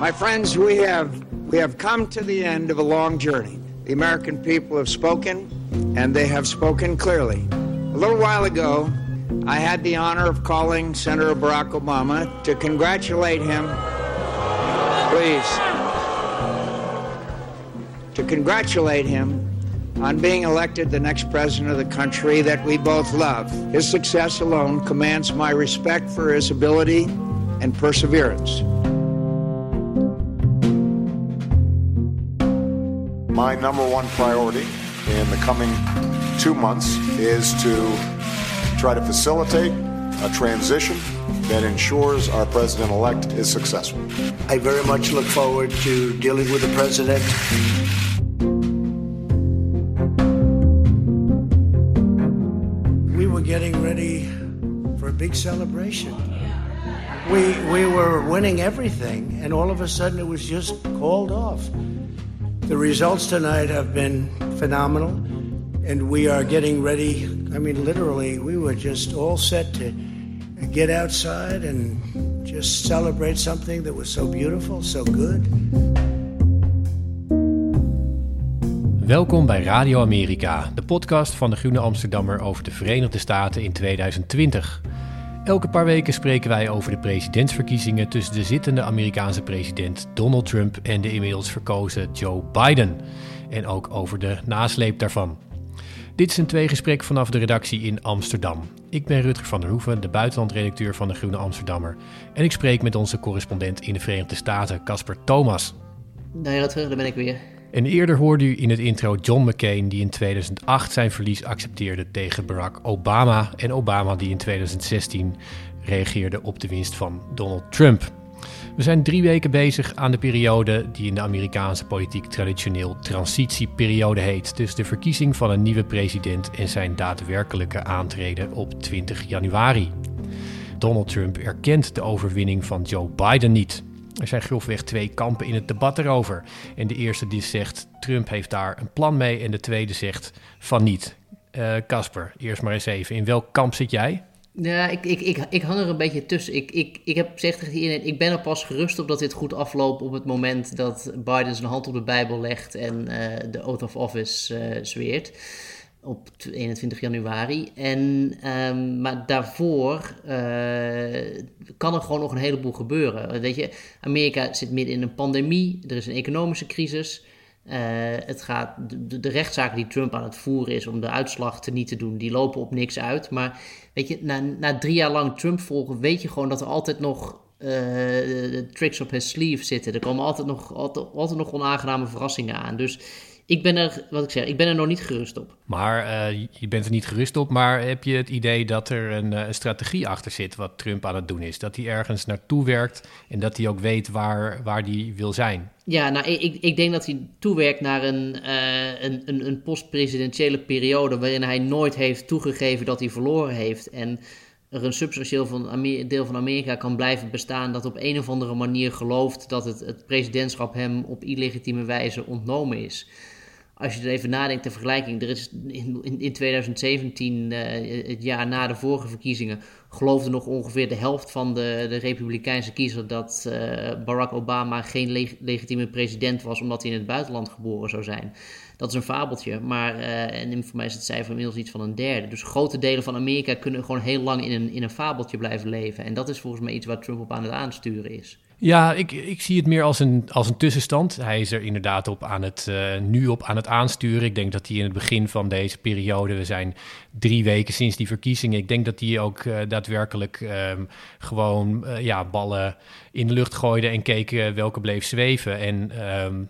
My friends, we have we have come to the end of a long journey. The American people have spoken, and they have spoken clearly. A little while ago, I had the honor of calling Senator Barack Obama to congratulate him. Please. To congratulate him on being elected the next president of the country that we both love. His success alone commands my respect for his ability and perseverance. My number one priority in the coming two months is to try to facilitate a transition that ensures our president elect is successful. I very much look forward to dealing with the president. we were getting ready for a big celebration. We we were winning everything, and all of a sudden it was just called off. The results tonight have been phenomenal, and we are getting ready. I mean, literally, we were just all set to get outside and just celebrate something that was so beautiful, so good. Welkom bij Radio Amerika, de podcast van de Groene Amsterdammer over de Verenigde Staten in 2020. Elke paar weken spreken wij over de presidentsverkiezingen tussen de zittende Amerikaanse president Donald Trump en de inmiddels verkozen Joe Biden. En ook over de nasleep daarvan. Dit is een tweegesprek vanaf de redactie in Amsterdam. Ik ben Rutger van der Hoeven, de buitenlandredacteur van de Groene Amsterdammer. En ik spreek met onze correspondent in de Verenigde Staten, Casper Thomas. Nee, Rutger, daar ben ik weer. En eerder hoorde u in het intro John McCain die in 2008 zijn verlies accepteerde tegen Barack Obama. En Obama die in 2016 reageerde op de winst van Donald Trump. We zijn drie weken bezig aan de periode die in de Amerikaanse politiek traditioneel transitieperiode heet. Dus de verkiezing van een nieuwe president en zijn daadwerkelijke aantreden op 20 januari. Donald Trump erkent de overwinning van Joe Biden niet. Er zijn grofweg twee kampen in het debat erover. En de eerste die zegt Trump heeft daar een plan mee en de tweede zegt van niet. Eh, Casper, eerst maar eens even. In welk kamp zit jij? Ja, ik, ik, ik, ik hang er een beetje tussen. Ik, ik, ik heb gezegd tegen iedereen, ik ben er pas gerust op dat dit goed afloopt op het moment dat Biden zijn hand op de Bijbel legt en eh, de oath of office eh, zweert op 21 januari. En, ehm, maar daarvoor eh, kan er gewoon nog een heleboel gebeuren. Weet je, Amerika zit midden in een pandemie, er is een economische crisis. Eh, het gaat, de, rechtszaken die Trump aan het voeren is om de uitslag te niet te doen, die lopen op niks uit. Maar weet je, na, na drie jaar lang Trump volgen, weet je gewoon dat er altijd nog eh, tricks op his sleeve zitten. Er komen altijd nog, altijd, altijd nog onaangename verrassingen aan. Dus ik ben er, wat ik zeg, ik ben er nog niet gerust op. Maar eh, je bent er niet gerust op, maar heb je het idee dat er een, eh, een strategie achter zit wat Trump aan het doen is? Dat hij ergens naartoe werkt en dat hij ook weet waar, waar hij wil zijn? Ja, nou, ik, ik denk dat hij toewerkt naar een, eh, een, een, een post-presidentiële periode waarin hij nooit heeft toegegeven dat hij verloren heeft. En er een substantieel van deel van Amerika kan blijven bestaan dat op een of andere manier gelooft dat het, het presidentschap hem op illegitieme wijze ontnomen is. Als je er even nadenkt, ter vergelijking, er is in, in, in 2017, eh, het jaar na de vorige verkiezingen, geloofde nog ongeveer de helft van de, de Republikeinse kiezer dat eh, Barack Obama geen leg- legitieme president was, omdat hij in het buitenland geboren zou zijn. dat is een fabeltje. Maar uh, en voor mij is het cijfer inmiddels iets van een derde. Dus grote delen van Amerika kunnen gewoon heel lang in een, in een fabeltje blijven leven. En dat is volgens mij iets waar Trump op aan het aansturen is. Ja, ik, ik zie het meer als een, als een tussenstand. Hij is er inderdaad op aan het, uh, nu op aan het aansturen. Ik denk dat hij in het begin van deze periode, we zijn drie weken sinds die verkiezingen, ik denk dat hij ook uh, daadwerkelijk um, gewoon uh, ja, ballen in de lucht gooide en keek welke bleef zweven. En um,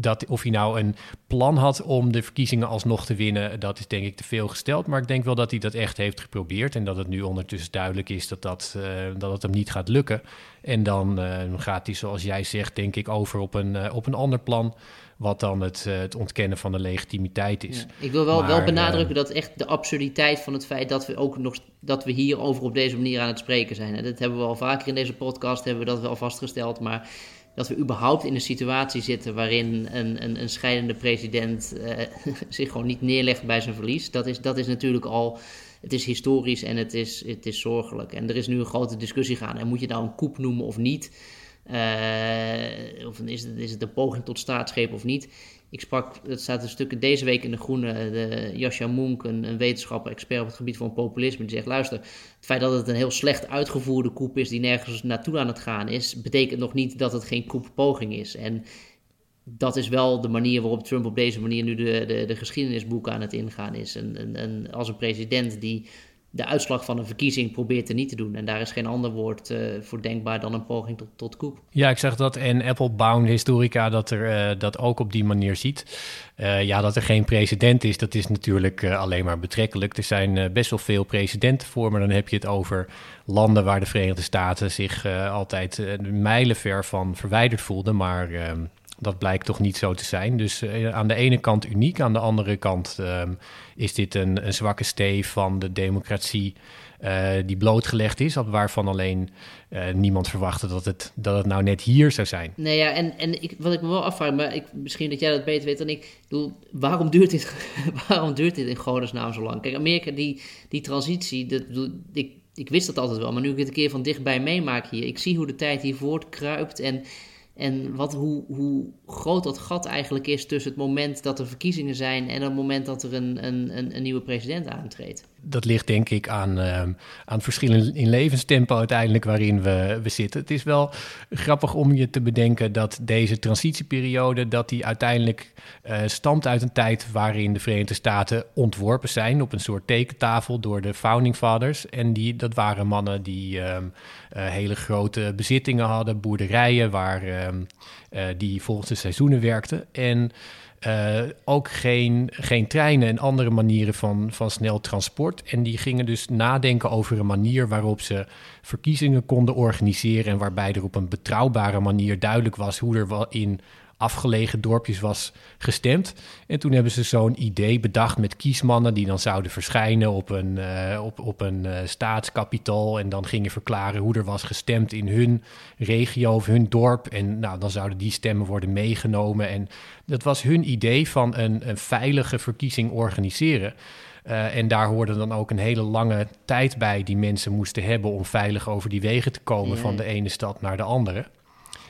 dat, of hij nou een plan had om de verkiezingen alsnog te winnen, dat is denk ik te veel gesteld. Maar ik denk wel dat hij dat echt heeft geprobeerd en dat het nu ondertussen duidelijk is dat, dat, dat het hem niet gaat lukken. En dan uh, gaat hij, zoals jij zegt, denk ik, over op een, uh, op een ander plan. Wat dan het, het ontkennen van de legitimiteit is. Ja, ik wil wel, maar, wel benadrukken dat echt de absurditeit van het feit dat we ook nog dat we hierover op deze manier aan het spreken zijn. En dat hebben we al vaker in deze podcast hebben we dat wel vastgesteld. Maar dat we überhaupt in een situatie zitten waarin een, een, een scheidende president zich gewoon niet neerlegt bij zijn verlies. Dat is, dat is natuurlijk al het is historisch en het is, het is zorgelijk. En er is nu een grote discussie gaan. En moet je nou een koep noemen of niet? Uh, of is het, is het een poging tot staatsgreep of niet? Ik sprak, het staat een stuk deze week in de Groene, de Jascha een, een wetenschapper, expert op het gebied van populisme, die zegt, luister, het feit dat het een heel slecht uitgevoerde koep is die nergens naartoe aan het gaan is, betekent nog niet dat het geen koeppoging is. En dat is wel de manier waarop Trump op deze manier nu de, de, de geschiedenisboeken aan het ingaan is. En, en, en, als een president die de uitslag van een verkiezing probeert er niet te doen. En daar is geen ander woord uh, voor denkbaar dan een poging tot, tot koep. Ja, ik zag dat en Applebaum Historica dat er uh, dat ook op die manier ziet. Uh, ja, dat er geen president is, dat is natuurlijk alleen maar betrekkelijk. Er zijn best wel veel presidenten voor, maar dan heb je het over landen waar de Verenigde Staten zich altijd mijlenver van verwijderd voelden. Maar ehm, dat blijkt toch niet zo te zijn. Dus uh, aan de ene kant uniek, aan de andere kant uh, is dit een, een, zwakke steef van de democratie uh, die blootgelegd is, waarvan alleen uh, niemand verwachtte dat het, dat het nou net hier zou zijn. Nee, ja, en, en ik, wat ik me wel afvraag, maar ik, misschien dat jij dat beter weet dan ik, bedoel, waarom duurt dit, waarom duurt dit in godesnaam zo lang? Kijk, Amerika, die, die transitie, dat, ik, ik wist dat altijd wel, maar nu ik het een keer van dichtbij meemaak hier, ik zie hoe de tijd hier voortkruipt en en wat, hoe, hoe groot dat gat eigenlijk is tussen het moment dat er verkiezingen zijn en het moment dat er een, een, een nieuwe president aantreedt. Dat ligt denk ik aan, uh, aan verschillen in levenstempo uiteindelijk waarin we, we zitten. Het is wel grappig om je te bedenken dat deze transitieperiode, dat die uiteindelijk uh, stamt uit een tijd waarin de Verenigde Staten ontworpen zijn op een soort tekentafel door de Founding Fathers. En die, dat waren mannen die uh, hele grote bezittingen hadden, boerderijen waar, ehm, die volgens de seizoenen werkten. En uh, ook geen, geen treinen en andere manieren van, van snel transport. En die gingen dus nadenken over een manier waarop ze verkiezingen konden organiseren. En waarbij er op een betrouwbare manier duidelijk was hoe er wel in afgelegen dorpjes was gestemd. En toen hebben ze zo'n idee bedacht met kiesmannen die dan zouden verschijnen op een, uh, op, op een uh, staatskapitaal en dan gingen verklaren hoe er was gestemd in hun regio of hun dorp. En nou, dan zouden die stemmen worden meegenomen. En dat was hun idee van een, een veilige verkiezing organiseren. Uh, en daar hoorde dan ook een hele lange tijd bij die mensen moesten hebben om veilig over die wegen te komen van de ene stad naar de andere.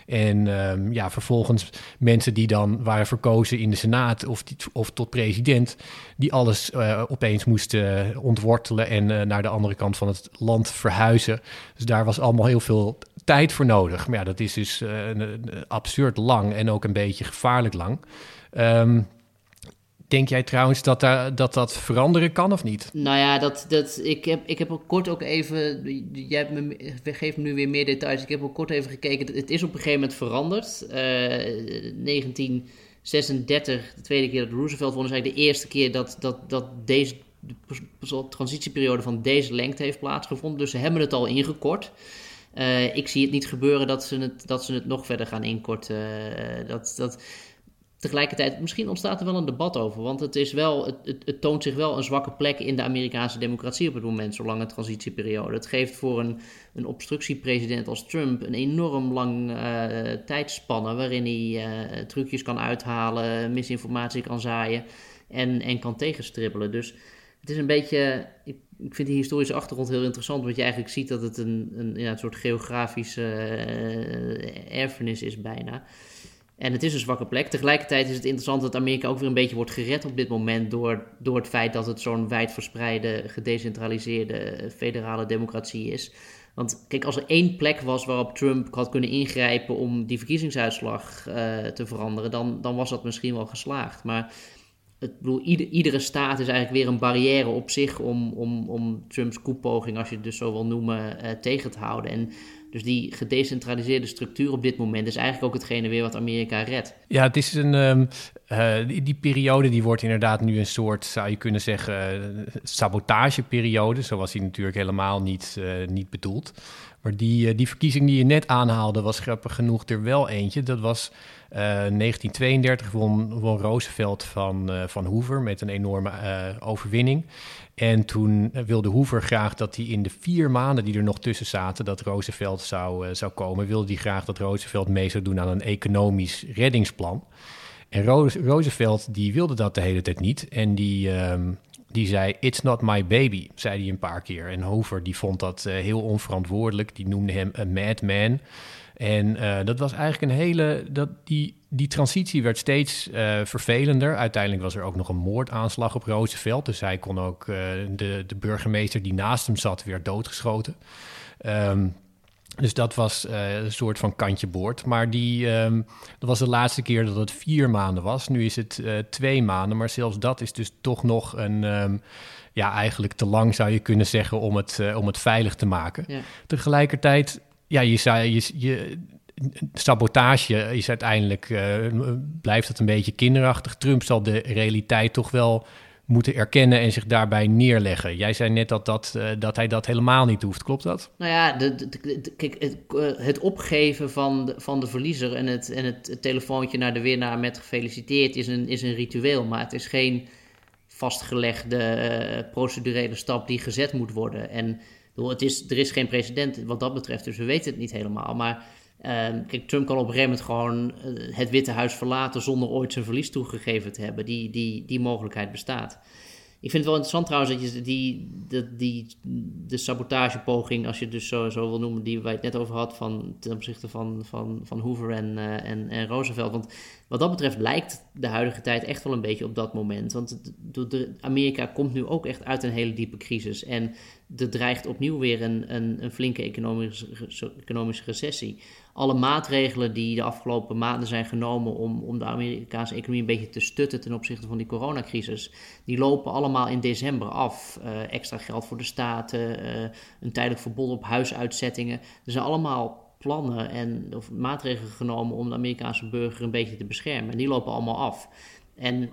En um, ja, vervolgens mensen die dan waren verkozen in de Senaat of, of tot president, die alles uh, opeens moesten ontwortelen en uh, naar de andere kant van het land verhuizen. Dus daar was allemaal heel veel tijd voor nodig. Maar ja, dat is dus absurd lang en ook een beetje gevaarlijk lang. Um, Denk jij trouwens dat, daar, dat dat veranderen kan of niet? Nou ja, dat, dat, ik, heb, ik heb ook kort ook even. Jij hebt me, geeft me nu weer meer details. Ik heb ook kort even gekeken. Het is op een gegeven moment veranderd. Uh, 1936, de tweede keer dat Roosevelt won, is eigenlijk de eerste keer dat, dat, dat deze de transitieperiode van deze lengte heeft plaatsgevonden. Dus ze hebben het al ingekort. Uh, ik zie het niet gebeuren dat ze het, dat ze het nog verder gaan inkorten. Uh, dat, dat, tegelijkertijd, misschien ontstaat er wel een debat over. Want het, is wel, het, het, toont zich wel een zwakke plek in de Amerikaanse democratie op het moment, zo'n lange transitieperiode. Het geeft voor een, een obstructiepresident als Trump een enorm lang uh, tijdspanne waarin hij uh, trucjes kan uithalen, misinformatie kan zaaien en, en kan tegenstribbelen. Dus het is een beetje. Ik, vind die historische achtergrond heel interessant, want je eigenlijk ziet dat het een, een, ja, een soort geografische uh, erfenis is bijna. En het is een zwakke plek. Tegelijkertijd is het interessant dat Amerika ook weer een beetje wordt gered op dit moment door, door het feit dat het zo'n wijdverspreide, gedecentraliseerde federale democratie is. Want kijk, als er één plek was waarop Trump had kunnen ingrijpen om die verkiezingsuitslag uh, te veranderen, dan, dan was dat misschien wel geslaagd. Maar het, bedoel, iedere staat is eigenlijk weer een barrière op zich om, om, om Trumps koepoging, als je het dus zo wil noemen, uh, tegen te houden. En dus die gedecentraliseerde structuur op dit moment is eigenlijk ook hetgene weer wat Amerika redt. Ja, het is een. Um, uh, die, periode die wordt inderdaad nu een soort, zou je kunnen zeggen, sabotageperiode. Zo was die natuurlijk helemaal niet, uh, niet bedoeld. Die, uh, die verkiezing die je net aanhaalde, was grappig genoeg er wel eentje. Dat was 1932 won, Roosevelt van, van Hoover met een enorme overwinning. En toen wilde Hoover graag dat hij in de vier maanden die er nog tussen zaten, dat Roosevelt zou, uh, zou komen, wilde hij graag dat Roosevelt mee zou doen aan een economisch reddingsplan. En Roosevelt die wilde dat de hele tijd niet. En die, um, die zei, it's not my baby, zei hij een paar keer. En Hoover die vond dat uh, heel onverantwoordelijk. Die noemde hem een madman. En uh, dat was eigenlijk een hele. Dat, die, die transitie werd steeds uh, vervelender. Uiteindelijk was er ook nog een moordaanslag op Roosevelt. Dus hij kon ook de, de burgemeester die naast hem zat weer doodgeschoten. Um, dus dat was een soort van kantje boord. Maar die, um, dat was de laatste keer dat het vier maanden was. Nu is het twee maanden. Maar zelfs dat is dus toch nog een. Um, ja, eigenlijk te lang zou je kunnen zeggen om het, om het veilig te maken. Ja. Tegelijkertijd ja, je zei, je, je, sabotage is uiteindelijk, blijft het een beetje kinderachtig. Trump zal de realiteit toch wel moeten erkennen en zich daarbij neerleggen. Jij zei net dat, dat, uh, dat hij dat helemaal niet hoeft, klopt dat? Nou ja, de, kijk, het, opgeven van de, van de verliezer en, het, en het, telefoontje naar de winnaar met gefeliciteerd is een, is een ritueel, maar het is geen vastgelegde procedurele stap die gezet moet worden. En het is, er is geen precedent wat dat betreft, dus we weten het niet helemaal. Maar uh, kijk, Trump kan op een gegeven moment gewoon uh, het Witte Huis verlaten zonder ooit zijn verlies toegegeven te hebben. Die, die, die mogelijkheid bestaat. Ik vind het wel interessant trouwens dat je die, die, de sabotagepoging, als je het dus zo, zo wil noemen, die wij het net over had van, ten opzichte van, van, van Hoover en, uh, en, en Roosevelt. Want wat dat betreft lijkt de huidige tijd echt wel een beetje op dat moment. Want de, Amerika komt nu ook echt uit een hele diepe crisis. En er dreigt opnieuw weer een, een, een flinke economische, economische recessie. Alle maatregelen die de afgelopen maanden zijn genomen om, om de Amerikaanse economie een beetje te stutten ten opzichte van die coronacrisis, die lopen allemaal in december af. Uh, extra geld voor de staten, uh, een tijdelijk verbod op huisuitzettingen. Er zijn allemaal plannen en of maatregelen genomen om de Amerikaanse burger een beetje te beschermen. En die lopen allemaal af. En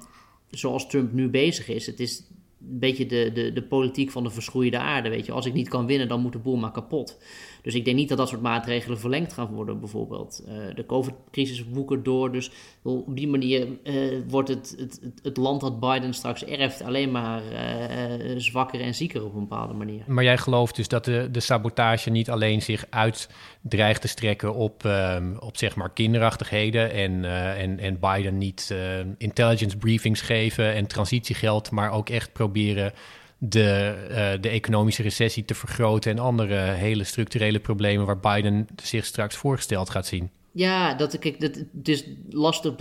zoals Trump nu bezig is, het is een beetje de, de, de politiek van de verschroeide aarde. Weet je, als ik niet kan winnen, dan moet de boel maar kapot. Dus ik denk niet dat dat soort maatregelen verlengd gaan worden, bijvoorbeeld. Uh, de COVID-crisis woekert door, dus op die manier uh, wordt het, het, het, land dat Biden straks erft alleen maar uh, zwakker en zieker op een bepaalde manier. Maar jij gelooft dus dat de, de sabotage niet alleen zich uit dreigt te strekken op, um, op zeg maar kinderachtigheden en, en, en Biden niet intelligence briefings geven en transitiegeld, maar ook echt proberen de, uh, de economische recessie te vergroten en andere hele structurele problemen waar Biden zich straks voorgesteld gaat zien. Ja, dat, kijk, dat, het is lastig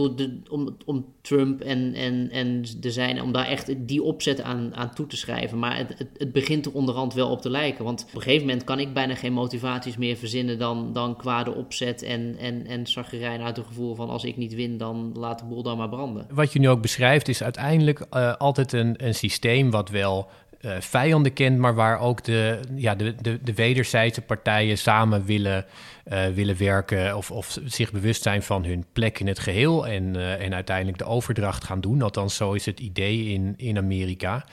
om, om Trump en, en, en de zijn, om daar echt die opzet aan, aan toe te schrijven. Maar het, het, het, begint er onderhand wel op te lijken. Want op een gegeven moment kan ik bijna geen motivaties meer verzinnen dan, dan kwade opzet en, en, en zaggerijn uit het gevoel van als ik niet win, dan laat de boel dan maar branden. Wat je nu ook beschrijft is uiteindelijk uh, altijd een, een systeem wat wel uh, vijanden kent, maar waar ook de, ja, de, de, de wederzijdse partijen samen willen, uh, willen werken of, of zich bewust zijn van hun plek in het geheel en, uh, en uiteindelijk de overdracht gaan doen. Althans, zo is het idee in, in Amerika.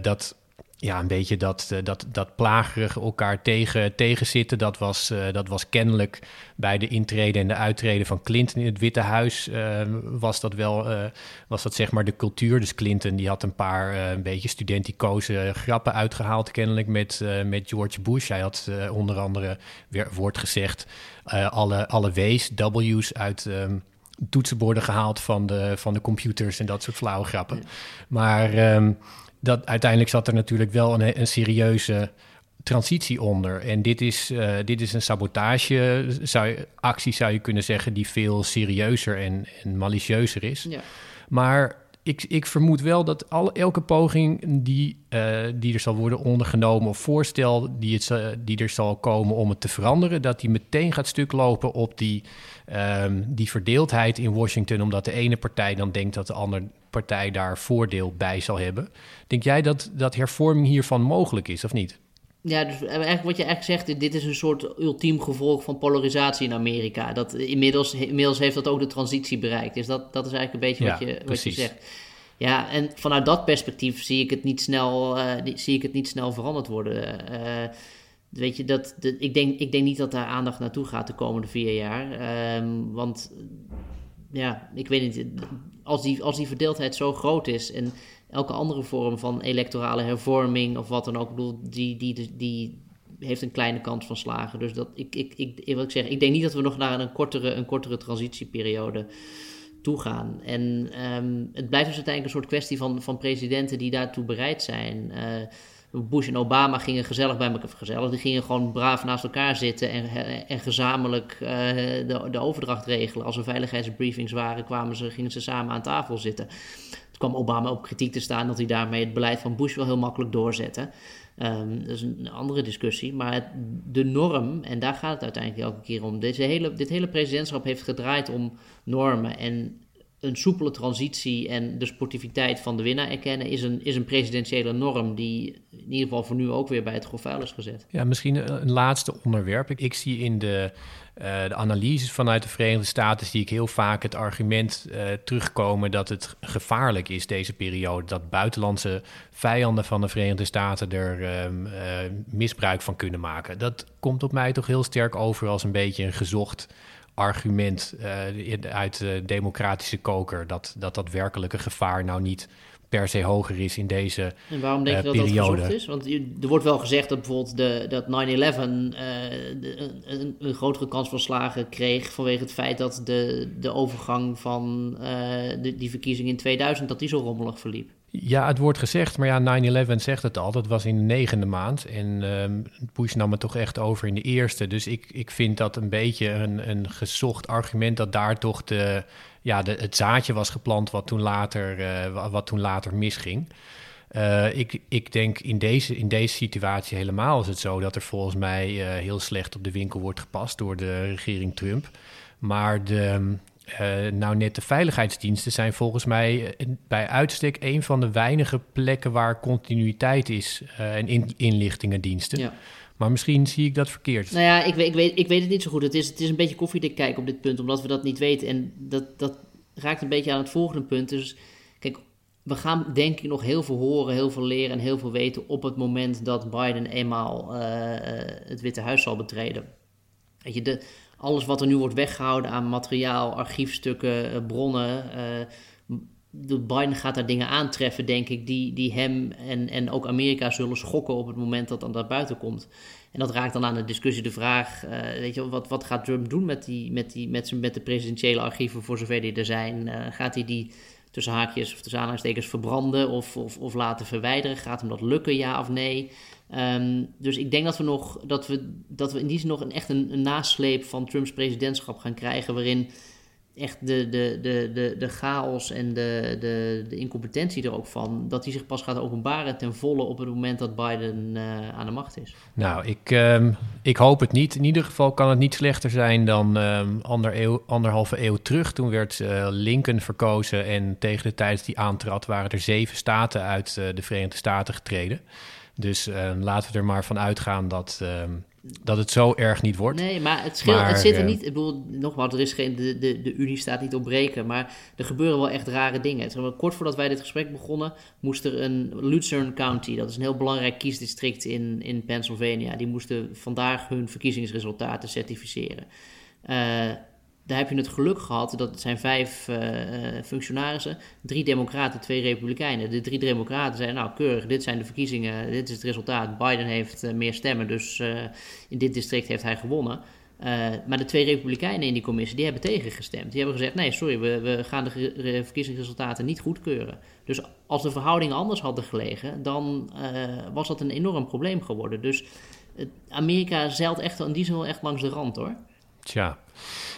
dat ja, een beetje dat, uh, dat, dat plagerige elkaar tegen, tegenzitten. Dat was, uh, dat was kennelijk bij de intrede en de uittreden van Clinton in het Witte Huis. Uh, was dat wel, was dat zeg maar de cultuur. Dus Clinton die had een paar een beetje studenticoze grappen uitgehaald, kennelijk met, met George Bush. Hij had onder andere weer woord gezegd: alle, alle W's, W's uit. Um, toetsenborden gehaald van de, van de computers en dat soort flauwe grappen. Maar um, dat, uiteindelijk zat er natuurlijk wel een, een serieuze transitie onder. En dit is, uh, dit is een sabotage, zou je, actie zou je kunnen zeggen, die veel serieuzer en, en malicieuzer is. Ja. Maar ik, ik vermoed wel dat elke poging die, uh, die er zal worden ondergenomen, of voorstel die, het, die er zal komen om het te veranderen, dat die meteen gaat stuk lopen op die, um, die verdeeldheid in Washington, omdat de ene partij dan denkt dat de andere partij daar voordeel bij zal hebben. Denk jij dat, dat hervorming hiervan mogelijk is of niet? Ja, dus eigenlijk wat je eigenlijk zegt, dit is een soort ultiem gevolg van polarisatie in Amerika. Dat inmiddels, inmiddels heeft dat ook de transitie bereikt. Dus dat, dat is eigenlijk een beetje wat, je, wat je zegt. Ja, en vanuit dat perspectief zie ik het niet snel, uh, zie ik het niet snel veranderd worden. Uh, weet je, dat, de, ik, denk, ik denk niet dat daar aandacht naartoe gaat de komende vier jaar. Um, want ja, ik weet niet, als die, als die verdeeldheid zo groot is en elke andere vorm van electorale hervorming of wat dan ook, bedoel, die, die, die, heeft een kleine kans van slagen. Dus dat, ik, ik, ik, wat ik zeg, ik denk niet dat we nog naar een kortere, een kortere transitieperiode toe gaan. En um, het blijft dus uiteindelijk een soort kwestie van, van presidenten die daartoe bereid zijn. Uh, Bush en Obama gingen gezellig bij elkaar, gezellig, die gingen gewoon braaf naast elkaar zitten en, en gezamenlijk uh, de, de overdracht regelen. Als er veiligheidsbriefings waren, kwamen ze, gingen ze samen aan tafel zitten. Toen kwam Obama op kritiek te staan dat hij daarmee het beleid van Bush wel heel makkelijk doorzette. Um, dat is een andere discussie. Maar de norm, en daar gaat het uiteindelijk elke keer om. Deze hele, dit hele presidentschap heeft gedraaid om normen. En een soepele transitie en de sportiviteit van de winnaar erkennen, is een, is een presidentiële norm die in ieder geval voor nu ook weer bij het grof is gezet. Ja, misschien een laatste onderwerp. Ik, zie in de, de analyses vanuit de Verenigde Staten zie ik heel vaak het argument uh, terugkomen dat het gevaarlijk is deze periode, dat buitenlandse vijanden van de Verenigde Staten er uh, misbruik van kunnen maken. Dat komt op mij toch heel sterk over als een beetje een gezocht argument uit de democratische koker dat, dat dat werkelijke gevaar nou niet per se hoger is in deze En waarom denk je uh, dat periode. dat gezocht is? Want er wordt wel gezegd dat bijvoorbeeld de, dat 9-11 uh, een, een, grotere kans van slagen kreeg vanwege het feit dat de, de overgang van de, die verkiezing in 2000 dat die zo rommelig verliep. Ja, het wordt gezegd, maar ja, 9-11 zegt het al. Dat was in de negende maand. En um, Bush nam het toch echt over in de eerste. Dus ik, ik vind dat een beetje een, een gezocht argument... dat daar toch de, ja, de, het zaadje was geplant wat toen later, uh, wat toen later misging. Uh, ik, ik denk in deze, in deze situatie helemaal is het zo... dat er volgens mij uh, heel slecht op de winkel wordt gepast door de regering Trump. Maar de, uh, nou, net de veiligheidsdiensten zijn volgens mij uh, bij uitstek een van de weinige plekken waar continuïteit is uh, en in, inlichtingendiensten. Ja. Maar misschien zie ik dat verkeerd. Nou ja, ik weet, ik weet, ik weet het niet zo goed. Het is, het is een beetje koffiedik kijken op dit punt, omdat we dat niet weten. En dat, dat raakt een beetje aan het volgende punt. Dus kijk, we gaan denk ik nog heel veel horen, heel veel leren en heel veel weten op het moment dat Biden eenmaal het Witte Huis zal betreden. Weet je, de, alles wat er nu wordt weggehouden aan materiaal, archiefstukken, eh, bronnen. Uh, Biden gaat daar dingen aantreffen, denk ik, die, die hem en, en ook Amerika zullen schokken op het moment dat dat naar buiten komt. En dat raakt dan aan de discussie de vraag, uh, weet je, wat, wat gaat Trump doen met, die, met, die, met, met de presidentiële archieven voor zover die er zijn? Gaat hij die tussen haakjes of tussen aanhalingstekens verbranden of, of, of laten verwijderen? Gaat hem dat lukken, ja of nee? Um, dus ik denk dat we, nog, dat we, dat we in die zin nog een, echt een nasleep van Trumps presidentschap gaan krijgen. Waarin echt de, de, de, de, de chaos en de, de, de incompetentie er ook van, dat die zich pas gaat openbaren ten volle op het moment dat Biden uh, aan de macht is. Nou, ik, um, ik hoop het niet. In ieder geval kan het niet slechter zijn dan um, ander eeuw, anderhalve eeuw terug. Toen werd uh, Lincoln verkozen en tegen de tijd die aantrad waren er zeven staten uit uh, de Verenigde Staten getreden. Dus uh, laten we er maar van uitgaan dat, dat het zo erg niet wordt. Nee, maar het, scheelt, maar, het zit er uh, niet... Ik bedoel, nogmaals, er is geen, de, de, de Unie staat niet op breken... maar er gebeuren wel echt rare dingen. Kort voordat wij dit gesprek begonnen... moest er een Luzerne County... dat is een heel belangrijk kiesdistrict in, in Pennsylvania... die moesten vandaag hun verkiezingsresultaten certificeren. Uh, daar heb je het geluk gehad, dat zijn vijf uh, functionarissen, drie democraten, twee republikeinen. De drie democraten zeiden, nou keurig, dit zijn de verkiezingen, dit is het resultaat. Biden heeft uh, meer stemmen, dus in dit district heeft hij gewonnen. maar de twee republikeinen in die commissie die hebben tegengestemd. Die hebben gezegd: nee, sorry, we, we gaan de verkiezingsresultaten niet goedkeuren. Dus als de verhoudingen anders hadden gelegen, dan was dat een enorm probleem geworden. Dus Amerika zeilt echt in die zin wel echt langs de rand hoor. Tja.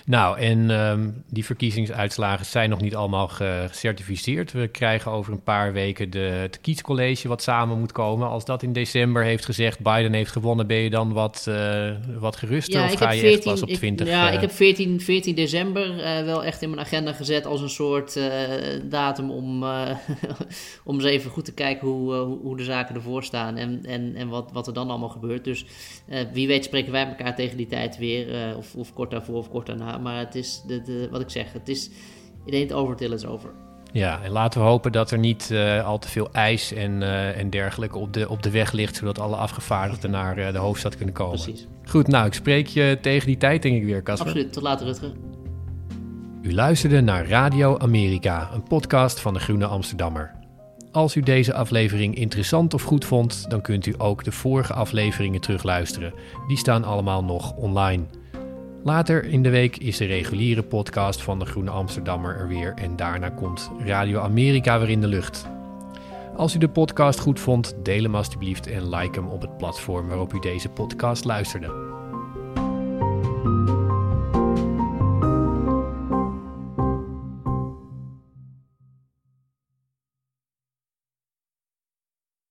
Nou, en um, die verkiezingsuitslagen zijn nog niet allemaal gecertificeerd. We krijgen over een paar weken de, het kiescollege wat samen moet komen. Als dat in december heeft gezegd, Biden heeft gewonnen, ben je dan wat, uh, wat geruster? Ja, of ga je 14, echt pas op 20? Ik, ja, uh, ik heb 14, 14 december uh, wel echt in mijn agenda gezet als een soort datum om, om eens even goed te kijken hoe, hoe de zaken ervoor staan en, en, en wat, wat er dan allemaal gebeurt. Dus wie weet spreken wij elkaar tegen die tijd weer, of, of kort daarvoor of kort daarna maar het is de, de, wat ik zeg, het is, it ain't over till it's over. Ja, en laten we hopen dat er niet uh, al te veel ijs en, uh, en dergelijke op de, op de weg ligt, zodat alle afgevaardigden naar uh, de hoofdstad kunnen komen. Precies. Goed, nou, ik spreek je tegen die tijd, denk ik weer, Casper. Absoluut, tot later, Rutger. U luisterde naar Radio Amerika, een podcast van de Groene Amsterdammer. Als u deze aflevering interessant of goed vond, dan kunt u ook de vorige afleveringen terugluisteren. Die staan allemaal nog online. Later in de week is de reguliere podcast van de Groene Amsterdammer er weer en daarna komt Radio Amerika weer in de lucht. Als u de podcast goed vond, deel hem alstublieft en like hem op het platform waarop u deze podcast luisterde.